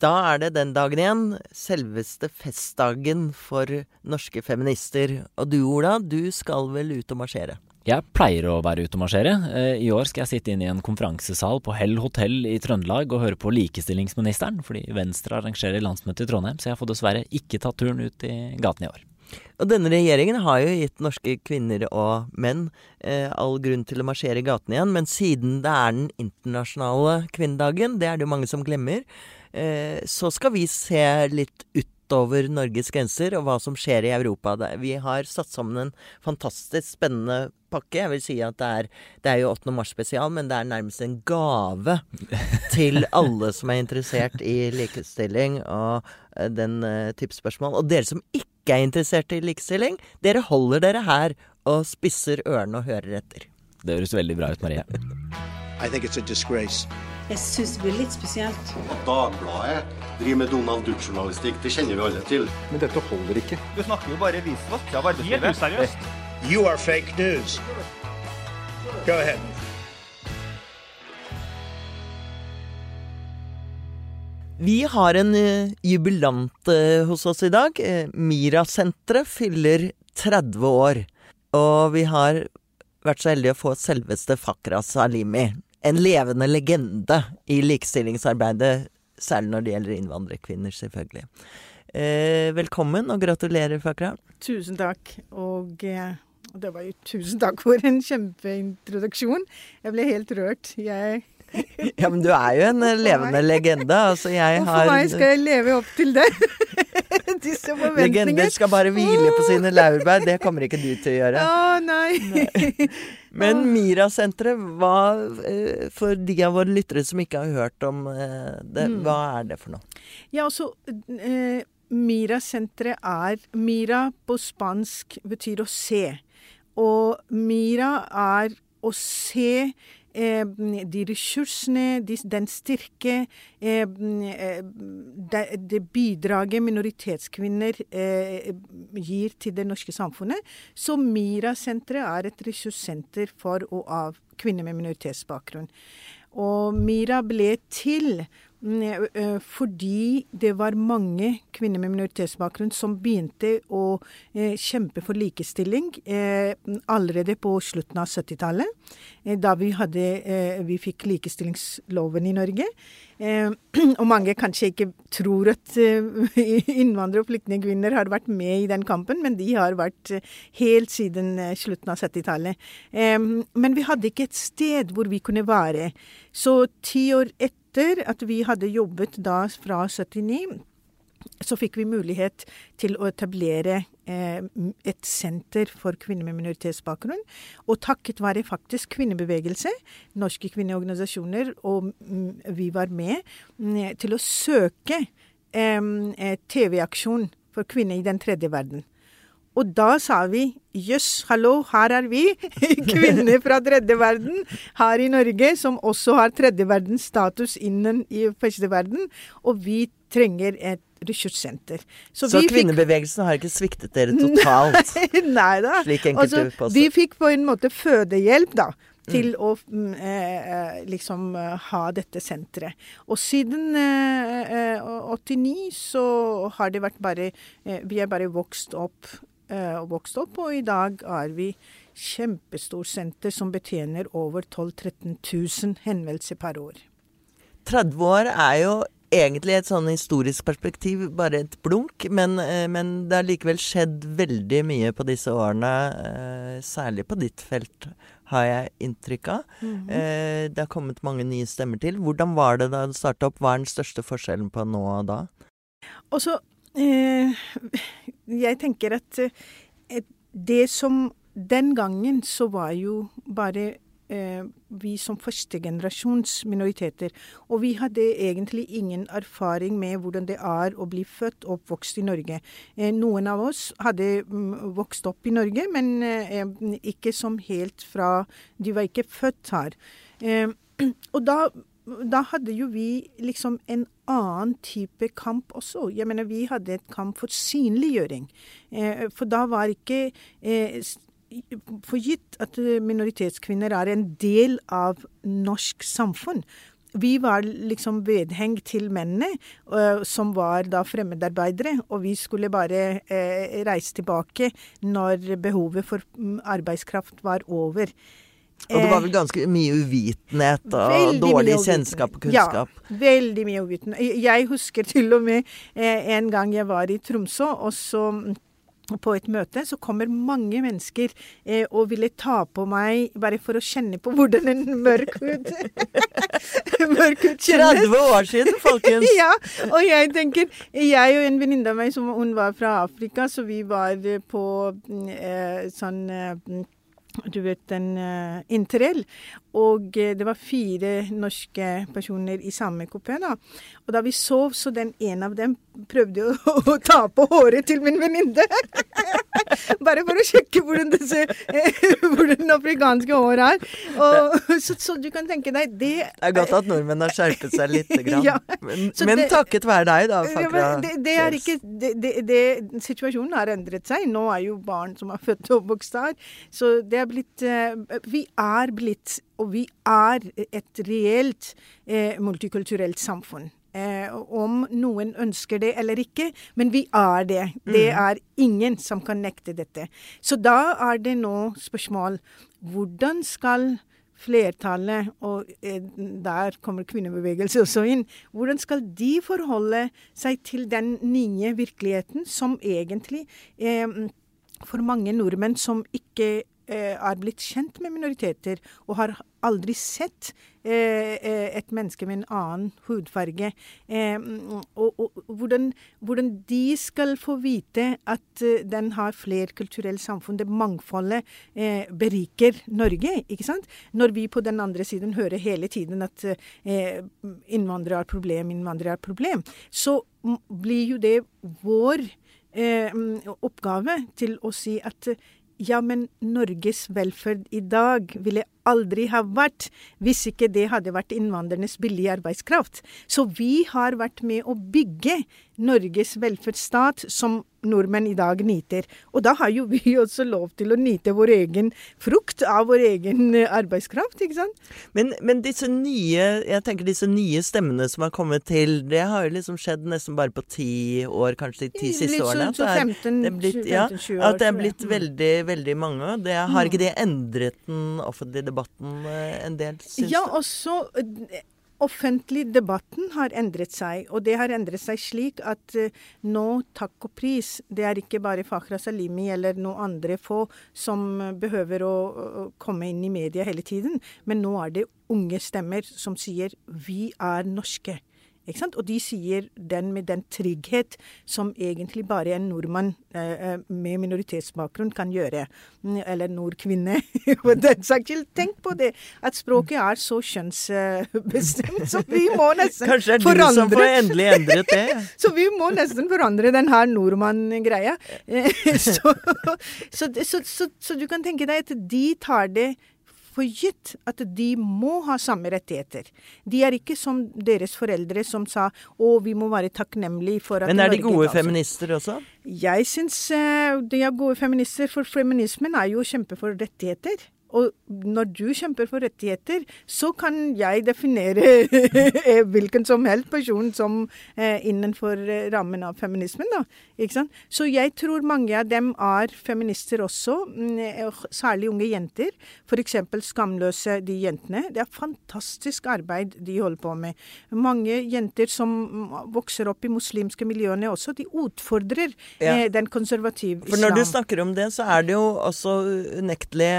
Da er det den dagen igjen. Selveste festdagen for norske feminister. Og du, Ola, du skal vel ut og marsjere? Jeg pleier å være ute og marsjere. Eh, I år skal jeg sitte inn i en konferansesal på Hell hotell i Trøndelag og høre på likestillingsministeren, fordi Venstre arrangerer landsmøte i Trondheim, så jeg får dessverre ikke tatt turen ut i gaten i år. Og denne regjeringen har jo gitt norske kvinner og menn eh, all grunn til å marsjere i gatene igjen, men siden det er den internasjonale kvinnedagen, det er det jo mange som glemmer, så skal vi se litt utover Norges grenser og hva som skjer i Europa. Vi har satt sammen en fantastisk spennende pakke. Jeg vil si at det er, det er jo 8. mars spesial, men det er nærmest en gave til alle som er interessert i likestilling og eh, den uh, type spørsmål. Og dere som ikke er interessert i likestilling, dere holder dere her og spisser ørene og hører etter. Det høres veldig bra ut, Marie. I think it's a disgrace. Jeg syns det blir litt spesielt. At Dagbladet driver med Donald Duck-journalistikk, det kjenner vi alle til. Men dette holder ikke. Du snakker jo bare visvask av arbeidslivet. Helt useriøst. You are fake news. Go ahead. Vi har en uh, jubilant uh, hos oss i dag. Mira-senteret fyller 30 år. Og vi har vært så heldige å få selveste Fakra Salimi. En levende legende i likestillingsarbeidet, særlig når det gjelder innvandrerkvinner, selvfølgelig. velkommen, og gratulerer, Fakra. Tusen takk. Og det var jo tusen takk for en kjempeintroduksjon. Jeg ble helt rørt. Jeg ja, men du er jo en levende legende. Altså, jeg og for har meg skal jeg leve opp til det. Disse forventninger. Legender skal bare hvile på sine laurbær. Det kommer ikke du til å gjøre. Å, nei. nei. Men Mira-senteret, hva For de av våre lyttere som ikke har hørt om det, hva er det for noe? Ja, altså eh, Mira-senteret er Mira på spansk betyr å se. Og Mira er å se Eh, de ressursene, de, den styrke, eh, det, det, bidraget minoritetskvinner eh, gir til det norske samfunnet. Så MIRA-senteret er et ressurssenter for og av kvinner med minoritetsbakgrunn. Og MIRA ble til fordi det var mange kvinner med minoritetsbakgrunn som begynte å kjempe for likestilling allerede på slutten av 70-tallet, eh, da vi, hadde, vi fikk likestillingsloven i Norge. og mange kanskje ikke tror at innvandrere- og flyktningkvinner har vært med i den kampen, men de har vært helt siden slutten av 70-tallet. men vi hadde ikke et sted hvor vi kunne være. Så ti år etter etter at vi hadde jobbet da fra 79, så fikk vi mulighet til å etablere eh, et senter for kvinner med minoritetsbakgrunn. Og takket være faktisk kvinnebevegelse, norske kvinneorganisasjoner, og mm, vi var med mm, til å søke eh, TV-aksjon for kvinner i den tredje verden. Og da sa vi jøss, hallo, her er vi, kvinner fra tredje verden her i Norge, som også har tredje verdens status innen i første verden, og vi trenger et ressurssenter. Så, Så kvinnebevegelsen fikk... har ikke sviktet dere totalt? Nei da. Slik enkelte altså, Vi fikk på en måte fødehjelp, da til mm. å mm, eh, eh, liksom eh, ha dette senteret. Og siden eh, 89 eh, så har det vært bare eh, Vi er bare vokst opp og vokst opp, og i dag er vi kjempestort senter som betjener over 12 000-13 000 henvendelser per år. 30 år er jo egentlig et sånn historisk perspektiv bare et blunk, men, eh, men det har likevel skjedd veldig mye på disse årene, eh, særlig på ditt felt, har jeg inntrykk av. Mm -hmm. Det har kommet mange nye stemmer til. Hvordan var det da du starta opp? Hva er den største forskjellen på nå og da? Også Eh, jeg tenker at eh, det som Den gangen så var jo bare eh, vi som førstegenerasjons minoriteter. Og vi hadde egentlig ingen erfaring med hvordan det er å bli født og oppvokst i Norge. noen av oss hadde mm, vokst opp i Norge, men ikke som helt fra De var ikke født her. og da da hadde jo vi liksom en annen type kamp også. Jeg mener, vi hadde et kamp for synliggjøring. Eh, for da var ikke eh, for gitt at minoritetskvinner er en del av norsk samfunn. vi var liksom vedheng til mennene, uh, som var da fremmedarbeidere. Og vi skulle bare uh, reise tilbake når behovet for mm, arbeidskraft var over. Og det var vel ganske mye uvitenhet og veldig dårlig kjennskap og kunnskap? Ja, veldig mye uvitenhet. Jeg husker til og med en gang jeg var i Tromsø, og så på et møte, så kommer mange mennesker eh, og ville ta på meg bare for å kjenne på hvordan en mørk hud Mørk hud kjennes. 30 år siden, folkens! ja. Og jeg tenker Jeg og en venninne av meg, som hun var fra Afrika, så vi var på eh, sånn eh, du vet, en uh, interrail. Og uh, det var fire norske personer i samme kupé. da. Og da vi sov, så den ene av dem prøvde å, å ta på håret til min venninne. Bare for å sjekke hvordan, disse, hvordan den afrikanske håret er. Og, så, så, du kan tenke deg Det Det er godt at nordmenn har skjerpet seg lite grann. ja, men, men det, takket være deg, da. Ja, det, det, er ikke det, Situasjonen har endret seg. Nå er jo barn som er født og oppvokst her. Så det er blitt eh, Vi er blitt, og vi er, et reelt eh, multikulturelt samfunn. Eh, om noen ønsker det eller ikke, men vi er det. Det mm. er ingen som kan nekte dette. Så da er det nå spørsmål hvordan skal flertallet, og eh, der kommer kvinnebevegelse også inn, hvordan skal de forholde seg til den nye virkeligheten som egentlig eh, for mange nordmenn som ikke er blitt kjent med minoriteter og har aldri sett eh, eh, et menneske med en annen hudfarge. og, og hvordan, hvordan, de skal få vite at den har flerkulturelt samfunn, det mangfoldet beriker Norge. ikke sant? Når vi på den andre siden hører hele tiden at innvandrere har problem, innvandrere har problem, så blir jo det vår oppgave til å si at ja, men Norges velferd i dag ville aldri ha vært hvis ikke det hadde vært innvandrernes billige arbeidskraft. Så vi har vært med å bygge Norges velferdsstat som nordmenn i dag nyter. Og da har jo vi også lov til å nyte vår egen frukt av vår egen eh, arbeidskraft, ikke sant. Men, men disse nye, jeg tenker disse nye stemmene som har kommet til, det har jo liksom skjedd nesten bare på ti år, kanskje de ti siste årene. Litt sånn 15, det er blitt, ja, 15, 20 år. At det er blitt veldig, veldig mange. Det, har ikke det endret den offentlige debatten eh, en del, syns du? Ja, også offentlig debatten har endret seg, og det har endret seg slik at uh, nå, takk og pris, det er ikke bare Fakhra Salimi eller noen andre få som behøver å, å komme inn i media hele tiden, men nå er det unge stemmer som sier 'vi er norske'. Og de sier den med den trygghet som egentlig bare en nordmann eh, eh med minoritetsbakgrunn kan gjøre. Mm, eller nordkvinne, for den saks skyld. Tenk på det! At språket er så kjønnsbestemt, så vi må nesten Kanskje det er du som får endelig endret det? så vi må nesten forandre den her nordmann-greia. så, så, så, så du kan tenke deg at de tar det for gitt at de må ha samme rettigheter. De er ikke som deres foreldre som sa å, vi må være takknemlige for at Men er de gode altså. feminister også? Jeg syns uh, de er gode feminister, for feminismen er jo å kjempe for rettigheter. Og når du kjemper for rettigheter, så kan jeg definere hvilken som helst person som eh, innenfor eh, rammen av feminismen. da, ikke sant? Så jeg tror mange av dem er feminister også, mm, eh, særlig unge jenter. F.eks. Skamløse, de jentene. Det er fantastisk arbeid de holder på med. Mange jenter som mm, vokser opp i muslimske miljøene også, de utfordrer eh, den konservative islam. For når du snakker om det, så er det jo også unektelig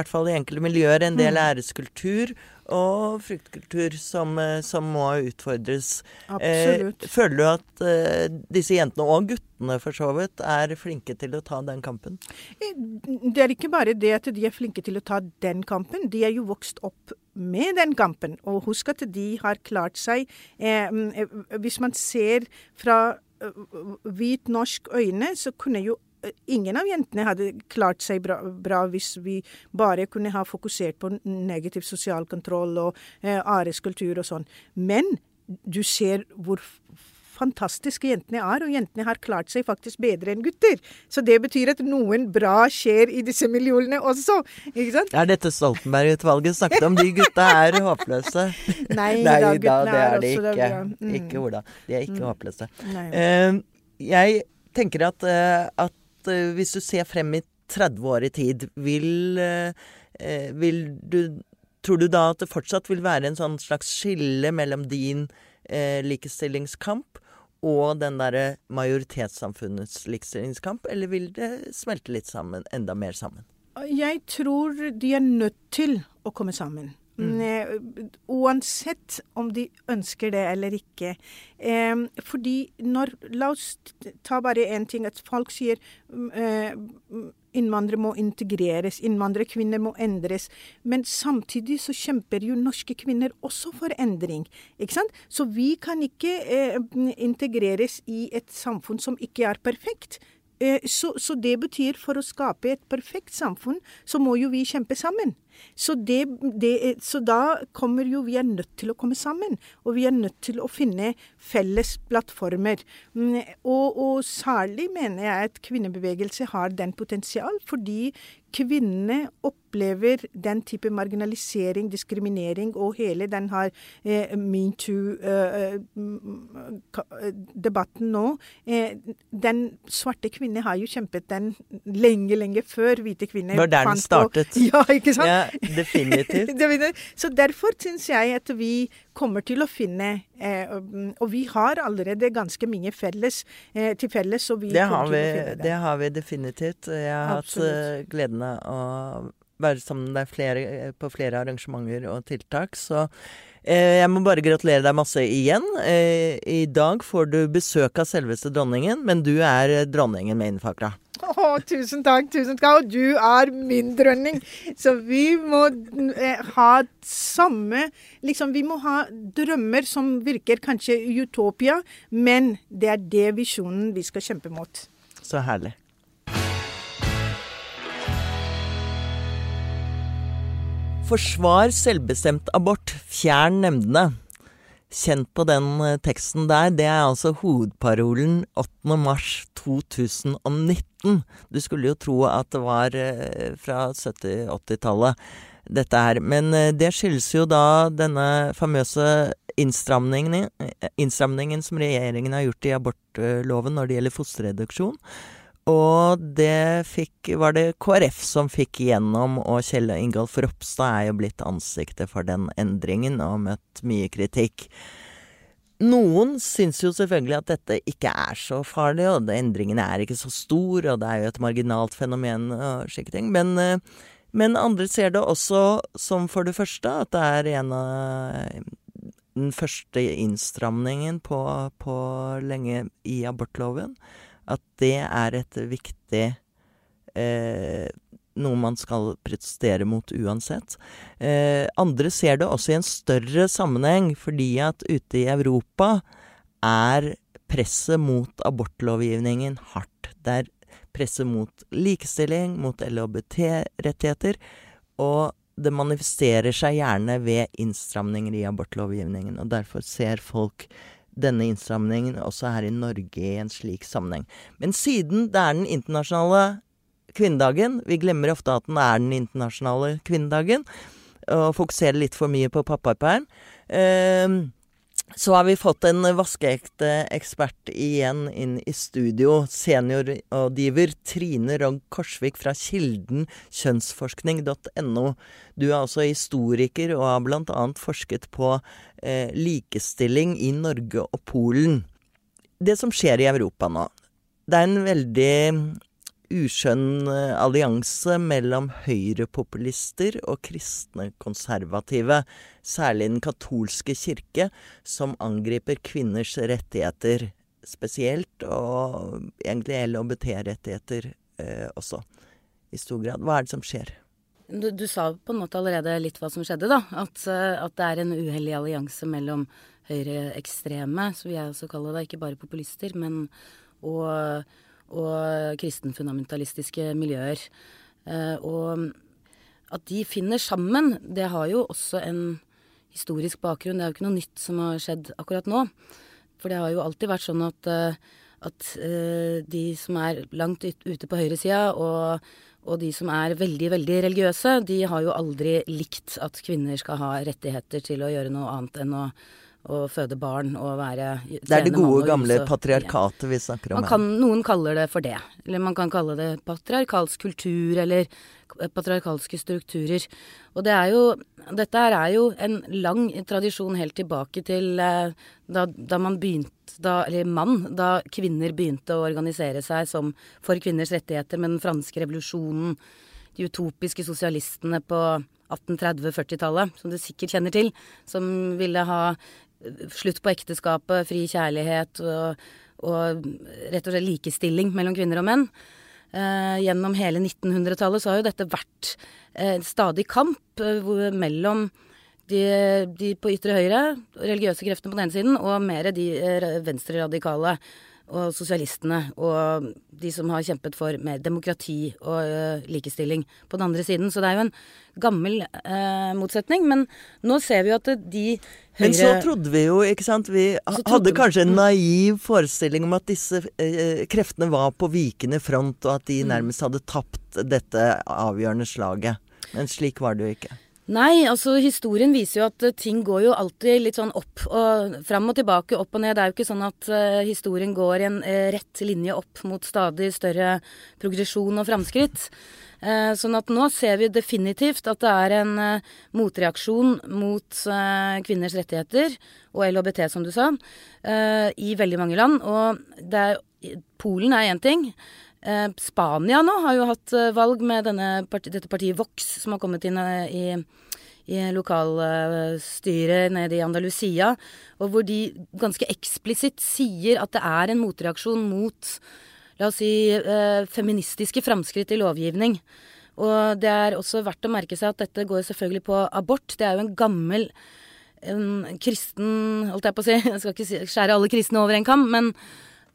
hvert fall i enkelte miljøer, en del mm. æreskultur og fruktkultur som, eh, som må utfordres. Absolutt. Eh, føler du at eh, disse jentene, og guttene for så vidt, er flinke til å ta den kampen? Eh, det er ikke bare det at de er flinke til å ta den kampen, de er jo vokst opp med den kampen. Og husk at de har klart seg eh, mm, Hvis man ser fra hvit norsk øyne, så kunne jo ingen av jentene hadde klart seg bra, bra, hvis vi bare kunne ha fokusert på negativ sosial kontroll og eh, areskultur og sånn. Men du ser hvor fantastiske jentene er, og jentene har klart seg faktisk bedre enn gutter. Så det betyr at noen bra skjer i disse miljøene også. Ikke sant? Er dette Stoltenberg-utvalget snakket om? De gutta er håpløse. Nei, Nei da, da, det er er de ikke. Mm. Ikke Ola. De er ikke håpløse. Nei. Eh, jeg tenker at, uh, at eh, hvis du ser frem i 30 år i tid, vil, eh, vil du Tror du da at det fortsatt vil være en sånn slags skille mellom din eh, likestillingskamp og den derre majoritetssamfunnets likestillingskamp, eller vil det smelte litt sammen, enda mer sammen? Jeg tror de er nødt til å komme sammen. Mm. Eh, Uansett om de ønsker det eller ikke. Eh, fordi når La oss ta bare én ting. At folk sier mm, eh, innvandrere må integreres, innvandrerkvinner må endres. Men samtidig så kjemper jo norske kvinner også for endring. Ikke sant? Så vi kan ikke eh, integreres i et samfunn som ikke er perfekt. Eh, Så, så det betyr for å skape et perfekt samfunn, så må jo vi kjempe sammen. Så, det, det, så da kommer jo vi er nødt til å komme sammen. Og vi er nødt til å finne felles plattformer. Mm, Og, og særlig mener jeg at kvinnebevegelse har den potensial, fordi kvinnene opplever den type marginalisering, diskriminering, og hele den her eh, metoo-debatten nå. Eh, den svarte kvinne har jo kjempet den lenge, lenge før hvite kvinner Det var der den startet. på-. Ja, ikke sant? Ja, definitivt. Så derfor syns jeg at vi kommer til å finne eh, og- vi har allerede ganske mye felles eh, til felles, så vi Det kommer har, til vi, å finne det. det har vi definitivt. Jeg har hatt Absolutt. eh, gleden av å være sammen med deg flere, eh, på flere arrangementer og tiltak. Så eh, jeg må bare gratulere deg masse igjen. Eh, I dag får du besøk av selveste dronningen, men du er eh, dronningen med innfakra. Å, tusen takk, tusen takk. Og du er min dronning. Så vi må eh, ha samme Liksom, vi må ha drømmer som virker kanskje utopia, men det er det visjonen vi skal kjempe mot. Så herlig. Forsvar selvbestemt abort, fjern nemndene. Kjent på den eh, teksten der, det er altså hovedparolen 8. mars 2019. Du skulle jo tro at det var eh, fra 70-80-tallet, dette her. Men eh, det skyldes jo da denne famøse innstramningen, innstramningen som regjeringen har gjort i abortloven når det gjelder fosterreduksjon. Og det fikk, var det KrF som fikk igjennom, og Kjell Ingolf Ropstad er jo blitt ansiktet for den endringen og møtt mye kritikk. Noen syns jo selvfølgelig at dette ikke er så farlig, og endringen er ikke så stor, og det er jo et marginalt fenomen og slike ting. Men, men andre ser det også som for det første at det er en av den første innstramningen på, på lenge i abortloven. At det er et viktig eh, noe man skal protestere mot uansett. Eh, andre ser det også i en større sammenheng, fordi at ute i Europa er presset mot abortlovgivningen hardt. Det er presset mot likestilling, mot LHBT-rettigheter, og det manifesterer seg gjerne ved innstramninger i abortlovgivningen. Og derfor ser folk denne innstramningen også her i Norge i en slik sammenheng. Men siden det er den internasjonale kvinnedagen Vi glemmer ofte at den er den internasjonale kvinnedagen, og fokuserer litt for mye på pappaperm. Eh, så har vi fått en vaskeekte ekspert igjen inn i studio. Seniorrådgiver Trine Rogg Korsvik fra Kilden kjønnsforskning.no. Du er også historiker og har annet forsket på eh, likestilling i Norge og Polen. Det som skjer i Europa nå, det er en veldig uskjønn eh, allianse mellom høyrepopulister og kristne konservative, særlig den katolske kirke, som angriper kvinners rettigheter spesielt, og egentlig LHBT-rettigheter eh, også, i stor grad. Hva er det som skjer? Du, du sa på en måte allerede litt hva som skjedde, da. At, eh, at det er en uheldig allianse mellom høyreekstreme, som jeg også kaller det, ikke bare populister, men og og kristenfundamentalistiske miljøer. Eh, og at de finner sammen, det har jo også en historisk bakgrunn. Det er jo ikke noe nytt som har skjedd akkurat nå. For det har jo alltid vært sånn at, eh, at eh, de som er langt ut, ute på høyresida, og, og de som er veldig, veldig religiøse, de har jo aldri likt at kvinner skal ha rettigheter til å gjøre noe annet enn å, å føde barn og være Det er det gode, og gamle og- patriarkatet vi snakker om man kan, noen kaller det for det. Eller man kan kalle det patriarkalsk kultur eller patriarkalske strukturer. Og det er jo Dette her er jo en lang tradisjon helt tilbake til eh, da, da man begynte da, Eller mann, da kvinner begynte å organisere seg som for kvinners rettigheter med den franske revolusjonen. De utopiske sosialistene på 1830-40-tallet, som du sikkert kjenner til. Som ville ha slutt på ekteskapet, fri kjærlighet og, og rett og slett likestilling mellom kvinner og menn. Eh, gjennom hele 1900-tallet så har jo dette vært eh, en stadig kamp eh, mellom de, de på ytre høyre, religiøse kreftene på den ene siden, og mer de eh, venstreradikale og sosialistene og de som har kjempet for mer demokrati og eh, likestilling på den andre siden. Så det er jo en gammel eh, motsetning. Men nå ser vi jo at de høyre Men så trodde vi jo, ikke sant Vi hadde kanskje en mm. naiv forestilling om at disse eh, kreftene var på vikende front, og at de Mm. nærmest hadde tapt dette avgjørende slaget. Men slik var det jo ikke. Nei, altså historien viser jo at eh, ting går jo alltid litt sånn opp og fram og tilbake, opp og ned. Det er jo ikke sånn at uh, historien går i en uh, rett linje opp mot stadig større progresjon og framskritt. Uh, sånn at nå ser vi definitivt at det er en motreaksjon mot kvinners rettigheter, og LHBT som du sa, i veldig mange land. Og er, Polen er én ting. Eh, Spania nå har jo hatt eh, valg med parti, dette partiet Vox, som har kommet inn eh, i, i lokalstyret nede i Andalusia, og hvor de ganske eksplisitt sier at det er en motreaksjon mot, la oss si, eh, feministiske framskritt i lovgivning. Og det er også verdt å merke seg at dette går selvfølgelig på abort. Det er jo en gammel en kristen Holdt jeg på å si, jeg skal ikke skjære alle kristne over en kam, men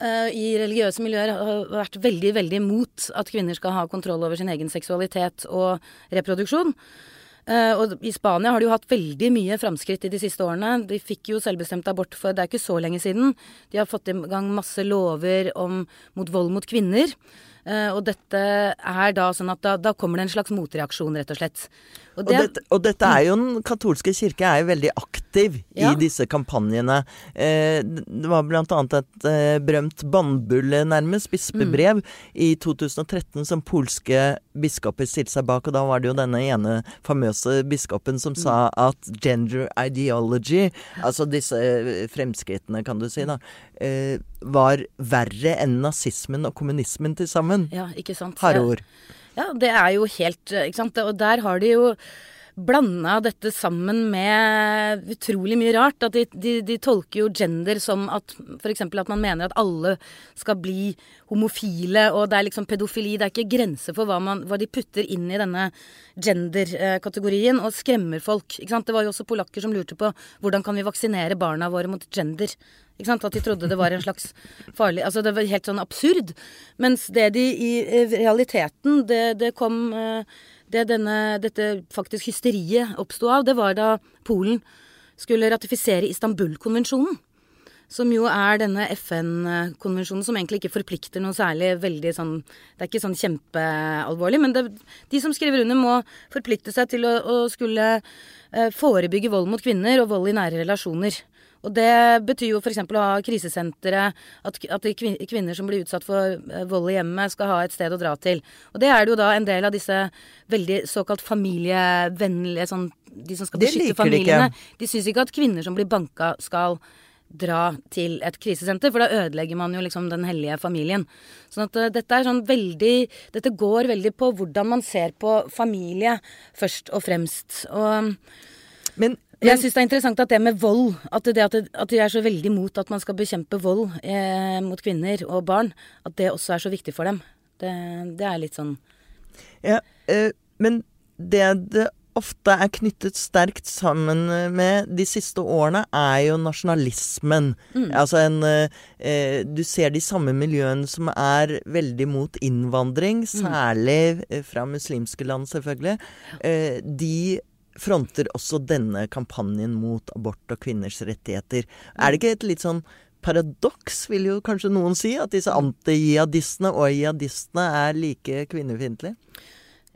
eh, i religiøse miljøer har vært veldig, veldig imot at kvinner skal ha kontroll over sin egen seksualitet og reproduksjon. Uh, og i Spania har de jo hatt veldig mye framskritt i de siste årene. De fikk jo selvbestemt abort for det er ikke så lenge siden. De har fått i gang masse lover om, mot vold mot kvinner. Uh, og dette er da sånn at da, da kommer det en slags motreaksjon, rett og slett. Og Og dette, og dette er jo Den katolske kirke er jo veldig aktiv Ja. i disse kampanjene. Eh, det var annet et eh, berømt bannbulle, nærmest, bispebrev, i 2013 som polske biskoper stilte seg bak. Og da var det jo denne ene famøse biskopen som sa at gender ideology, altså disse eh, fremskrittene, kan du si, da, eh, var verre enn nazismen og kommunismen til sammen. ja, ikke sant. Harde ord. Ja, det er jo helt eh, Ikke sant. Og der har de jo blanda dette sammen med utrolig mye rart. At de, de, de tolker jo gender som at f.eks. at man mener at alle skal bli homofile, og det er liksom pedofili. Det er ikke grenser for hva, man, hva de putter inn i denne gender-kategorien, og skremmer folk. Ikke sant? Det var jo også polakker som lurte på hvordan kan vi vaksinere barna våre mot gender. At de trodde det var en slags farlig Altså det var helt sånn absurd. Mens det de i realiteten Det, det kom eh, Det denne, dette faktisk hysteriet oppsto av, det var da Polen skulle ratifisere Istanbul-konvensjonen. Som jo er denne FN-konvensjonen som egentlig ikke forplikter noe særlig veldig sånn Det er ikke sånn kjempealvorlig, men det, de som skriver under, må forplikte seg til å, å skulle eh, forebygge vold mot kvinner og vold i nære relasjoner. Og det betyr jo f.eks. å ha krisesentre, at, at kvinner som blir utsatt for eh, vold i hjemmet, skal ha et sted å dra til. Og det er det jo da en del av disse veldig såkalt familievennlige sånn, De som skal beskytte liker de familiene. De syns ikke at kvinner som blir banka, skal dra til et krisesenter, for da ødelegger man jo liksom den hellige familien. Sånn at uh, dette er sånn veldig Dette går veldig på hvordan man ser på familie, først og fremst. Og Men, jeg men syns det er interessant at det med vold At, det, at, det, at de er så veldig imot at man skal bekjempe vold eh, mot kvinner og barn. At det også er så viktig for dem. Det, det er litt sånn Ja, eh, men det det ofte er knyttet sterkt sammen med de siste årene, er jo nasjonalismen. Altså en eh, eh, Du ser de samme miljøene som er veldig mot innvandring, særlig eh, fra muslimske land, selvfølgelig. Eh, de fronter også denne kampanjen mot abort og kvinners rettigheter. Er det ikke et litt sånn paradoks, vil jo kanskje noen si, at disse anti-jihadistene og jihadistene er like kvinnefiendtlige?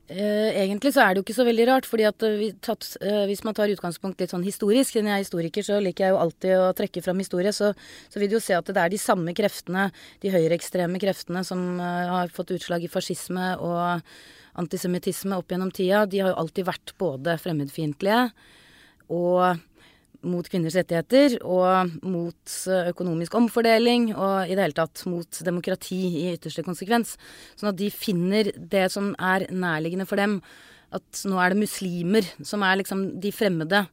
Eh, egentlig så er det jo ikke så veldig rart, fordi at eh, tatt, eh, hvis man tar utgangspunkt litt sånn historisk Siden jeg er historiker, så liker jeg jo alltid å trekke fram historie. Så, så vil du jo se at det er de samme kreftene, de høyreekstreme kreftene, som har fått utslag i fascisme og antisemittisme opp gjennom tida. De har jo alltid vært både fremmedfiendtlige og mot kvinners rettigheter og mot eh, økonomisk omfordeling og i det hele tatt mot demokrati i ytterste konsekvens. Sånn at de finner det som er nærliggende for dem, at nå er det muslimer som er liksom de fremmede.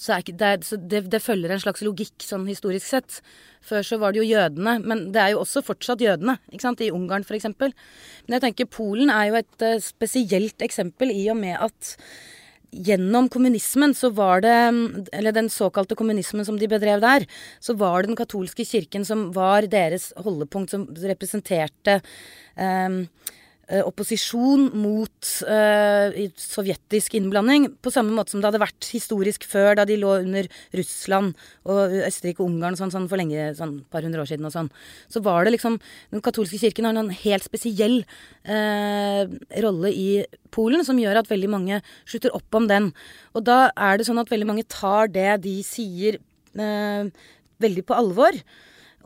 Så, er ikke, det, så det, det, følger en slags logikk sånn historisk sett. Før så var det jo jødene, men det er jo også fortsatt jødene. ikke sant, I Ungarn f.eks. Men jeg tenker Polen er jo et uh, spesielt eksempel i og med at gjennom kommunismen så var det Eller den såkalte kommunismen som de bedrev der, så var det den katolske kirken som var deres holdepunkt, som representerte eh, opposisjon mot uh, sovjetisk innblanding, på samme måte som det hadde vært historisk før, da de lå under Russland og Østerrike og Ungarn sånn, sånn for lenge, sånn et par hundre år siden og sånn. Så var det liksom Den katolske kirken har en helt spesiell uh, rolle i Polen som gjør at veldig mange slutter opp om den. Og da er det sånn at veldig mange tar det de sier, eh, veldig på alvor.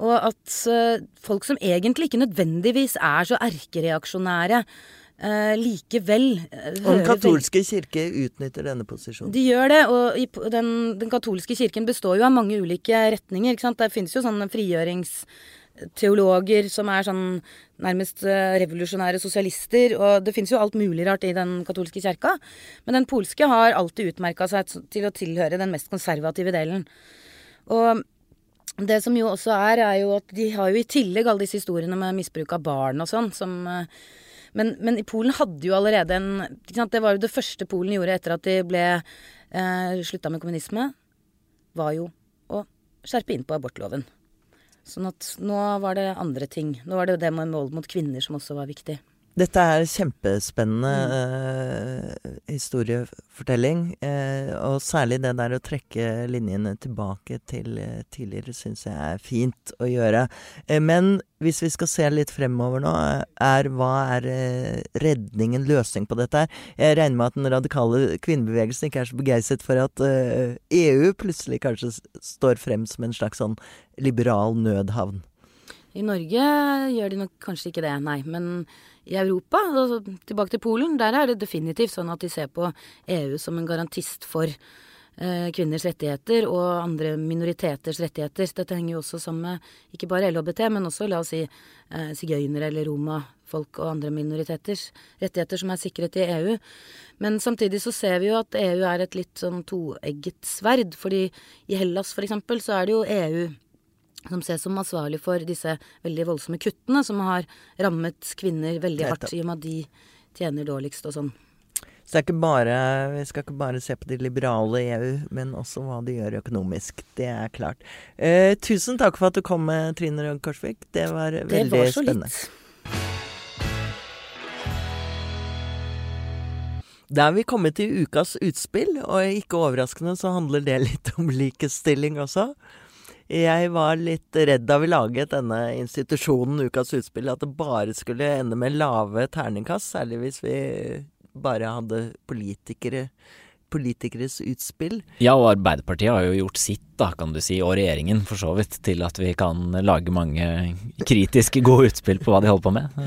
Og at eh, folk som egentlig ikke nødvendigvis er så erkereaksjonære, Uh, likevel uh, Og Den katolske kirke utnytter denne posisjonen? De gjør det. Og i, den, den, katolske kirken består jo av mange ulike retninger. ikke sant? Det finnes jo sånne frigjørings teologer som er sånn nærmest eh, revolusjonære sosialister. Og det fins jo alt mulig rart i den katolske kjerka. Men den polske har alltid utmerka seg til å tilhøre den mest konservative delen. Og det som jo også er, er jo at de har jo i tillegg alle disse historiene med misbruk av barn og sånn, som eh, men, men, Polen hadde jo allerede en Det var jo det første Polen gjorde etter at de ble eh, slutta med kommunisme, var jo å skjerpe inn på abortloven. Sånn at nå var det andre ting. Nå var det det med vold mot kvinner som også var viktig. Dette er kjempespennende mm. eh, historiefortelling. Eh, og særlig det der å trekke linjene tilbake til eh, tidligere syns jeg er fint å gjøre. Eh, men hvis vi skal se litt fremover nå, er hva er eh, redningen, løsning på dette her? Jeg regner med at den radikale kvinnebevegelsen ikke er så begeistret for at EU eh, e plutselig kanskje står frem som en slags sånn liberal nødhavn. I Norge gjør de nok kanskje ikke det, nei. Men i Europa, altså tilbake til Polen, der er det definitivt sånn at de ser på EU som en garantist for eh, kvinners rettigheter og andre minoriteters rettigheter. Dette henger jo også sammen med ikke bare LHBT, men også la oss si eh, sigøynere eller romafolk og andre minoriteters rettigheter som er sikret i EU. Men samtidig så ser vi jo at EU er et litt sånn toegget sverd. fordi i Hellas for eksempel så er det jo EU som ses som ansvarlig for disse veldig voldsomme kuttene som har rammet kvinner veldig hardt, i og med at de tjener dårligst og sånn. Så det ikke bare, vi skal ikke bare se på de liberale i EU, men også hva de gjør økonomisk. Det er klart. Eh, tusen takk for at du kom, med, Trine Rød Korsvik. Det var det veldig var så spennende. Litt. Da er vi kommet til ukas utspill, og ikke overraskende så handler det litt om likestilling også. Jeg var litt redd da vi laget denne institusjonen Ukas utspill, at det bare skulle ende med lave terningkast. Særlig hvis vi bare hadde politikere politikeres utspill. Ja, og Arbeiderpartiet har jo gjort sitt, da, kan du si, og regjeringen for så vidt, til at vi kan lage mange kritiske gode utspill på hva de holder på med.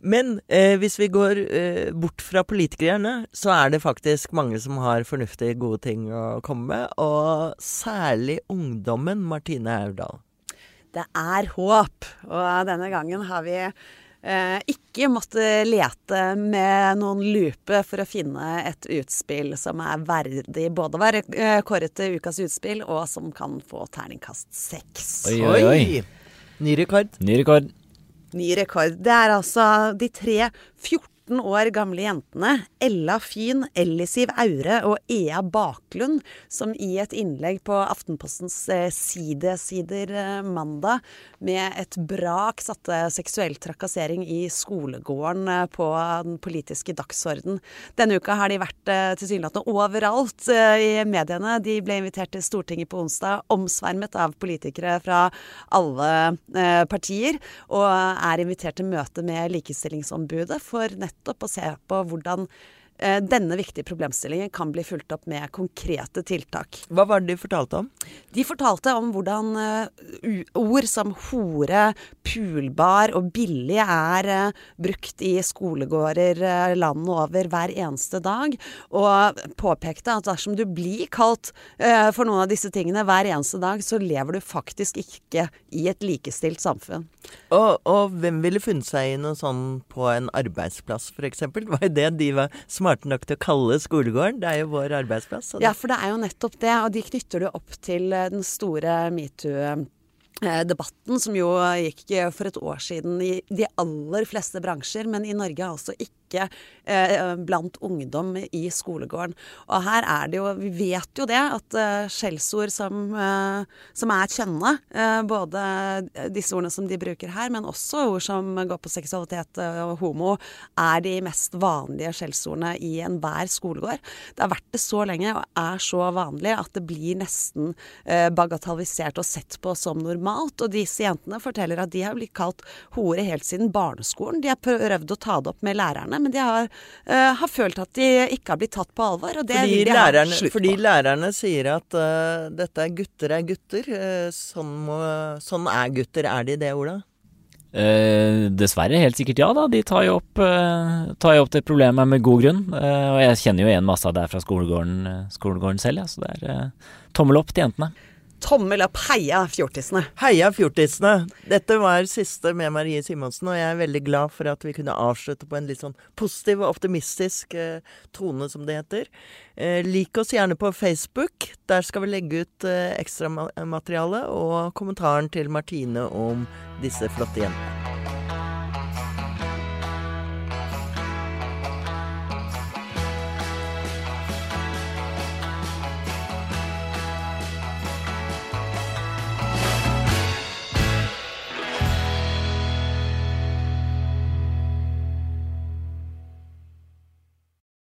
Men eh, hvis vi går eh, bort fra politikerne, så er det faktisk mange som har fornuftige, gode ting å komme med. Og særlig ungdommen, Martine Aurdal. Det er håp. Og denne gangen har vi eh, ikke måttet lete med noen lupe for å finne et utspill som er verdig både å være eh, kåret til ukas utspill, og som kan få terningkast seks. Oi, oi, oi. Ny rekord. Ny rekord ny rekord. Det er altså de tre 14 14 år gamle jentene Ella Fyn, Ellisiv Aure og Ea Baklund, som i et innlegg på Aftenpostens eh, sidesider eh, mandag med et brak satte seksuell trakassering i skolegården eh, på den politiske dagsorden. Denne uka har de vært tilsynelatende overalt i mediene. De ble invitert til Stortinget på onsdag, omsvermet av politikere fra alle partier, og er invitert til møte med Likestillingsombudet for nettopp å se på hvordan denne viktige problemstillingen kan bli fulgt opp med konkrete tiltak. Hva var det de fortalte om? De fortalte om hvordan uh, ord som hore, pulbar og billig er uh, brukt i skolegårder landet over hver eneste dag, og påpekte at dersom du blir kalt for noen av disse tingene hver eneste dag, så lever du faktisk ikke i et likestilt samfunn. Og, og hvem ville funnet seg i noe sånn på en arbeidsplass, f.eks.? Var det de var smarte smarte nok til å kalle skolegården. Det er jo vår arbeidsplass. Ja, for det er jo nettopp det. Og de knytter du opp til eh, den store metoo debatten som jo gikk for et år siden i de aller fleste bransjer, men i Norge altså ikke ikke eh, blant ungdom i skolegården. Og her er det jo Vi vet jo det, at eh, skjellsord som, eh, som, er kjønne, eh, både disse ordene som de bruker her, men også ord som går på seksualitet og homo, er de mest vanlige skjellsordene i enhver skolegård. Det har vært det så lenge og er så vanlig at det blir nesten eh, bagatellisert og sett på som normalt. Og disse jentene forteller at de har blitt kalt hore helt siden barneskolen. De har prøvd å ta det opp med lærerne, men de har, uh, har, følt at de ikke har blitt tatt på alvor. Og det fordi vil de lærerne, ha slutt på. Fordi lærerne sier at uh, dette er gutter er gutter. Uh, sånn, må, sånn, er gutter. Er de det, Ola? dessverre helt sikkert ja, da. De tar jo opp, tar jo opp det problemet med god grunn. og jeg kjenner jo igjen masse av det fra skolegården, skolegården selv, ja, så det er tommel opp til jentene. Tommel opp, heia fjortisene! Heia fjortisene! Dette var siste med Marie Simonsen, og jeg er veldig glad for at vi kunne avslutte på en litt sånn positiv og optimistisk eh, tone, som det heter. Eh, lik oss gjerne på Facebook. Der skal vi legge ut eh, ekstramateriale og kommentaren til Martine om disse flotte jentene.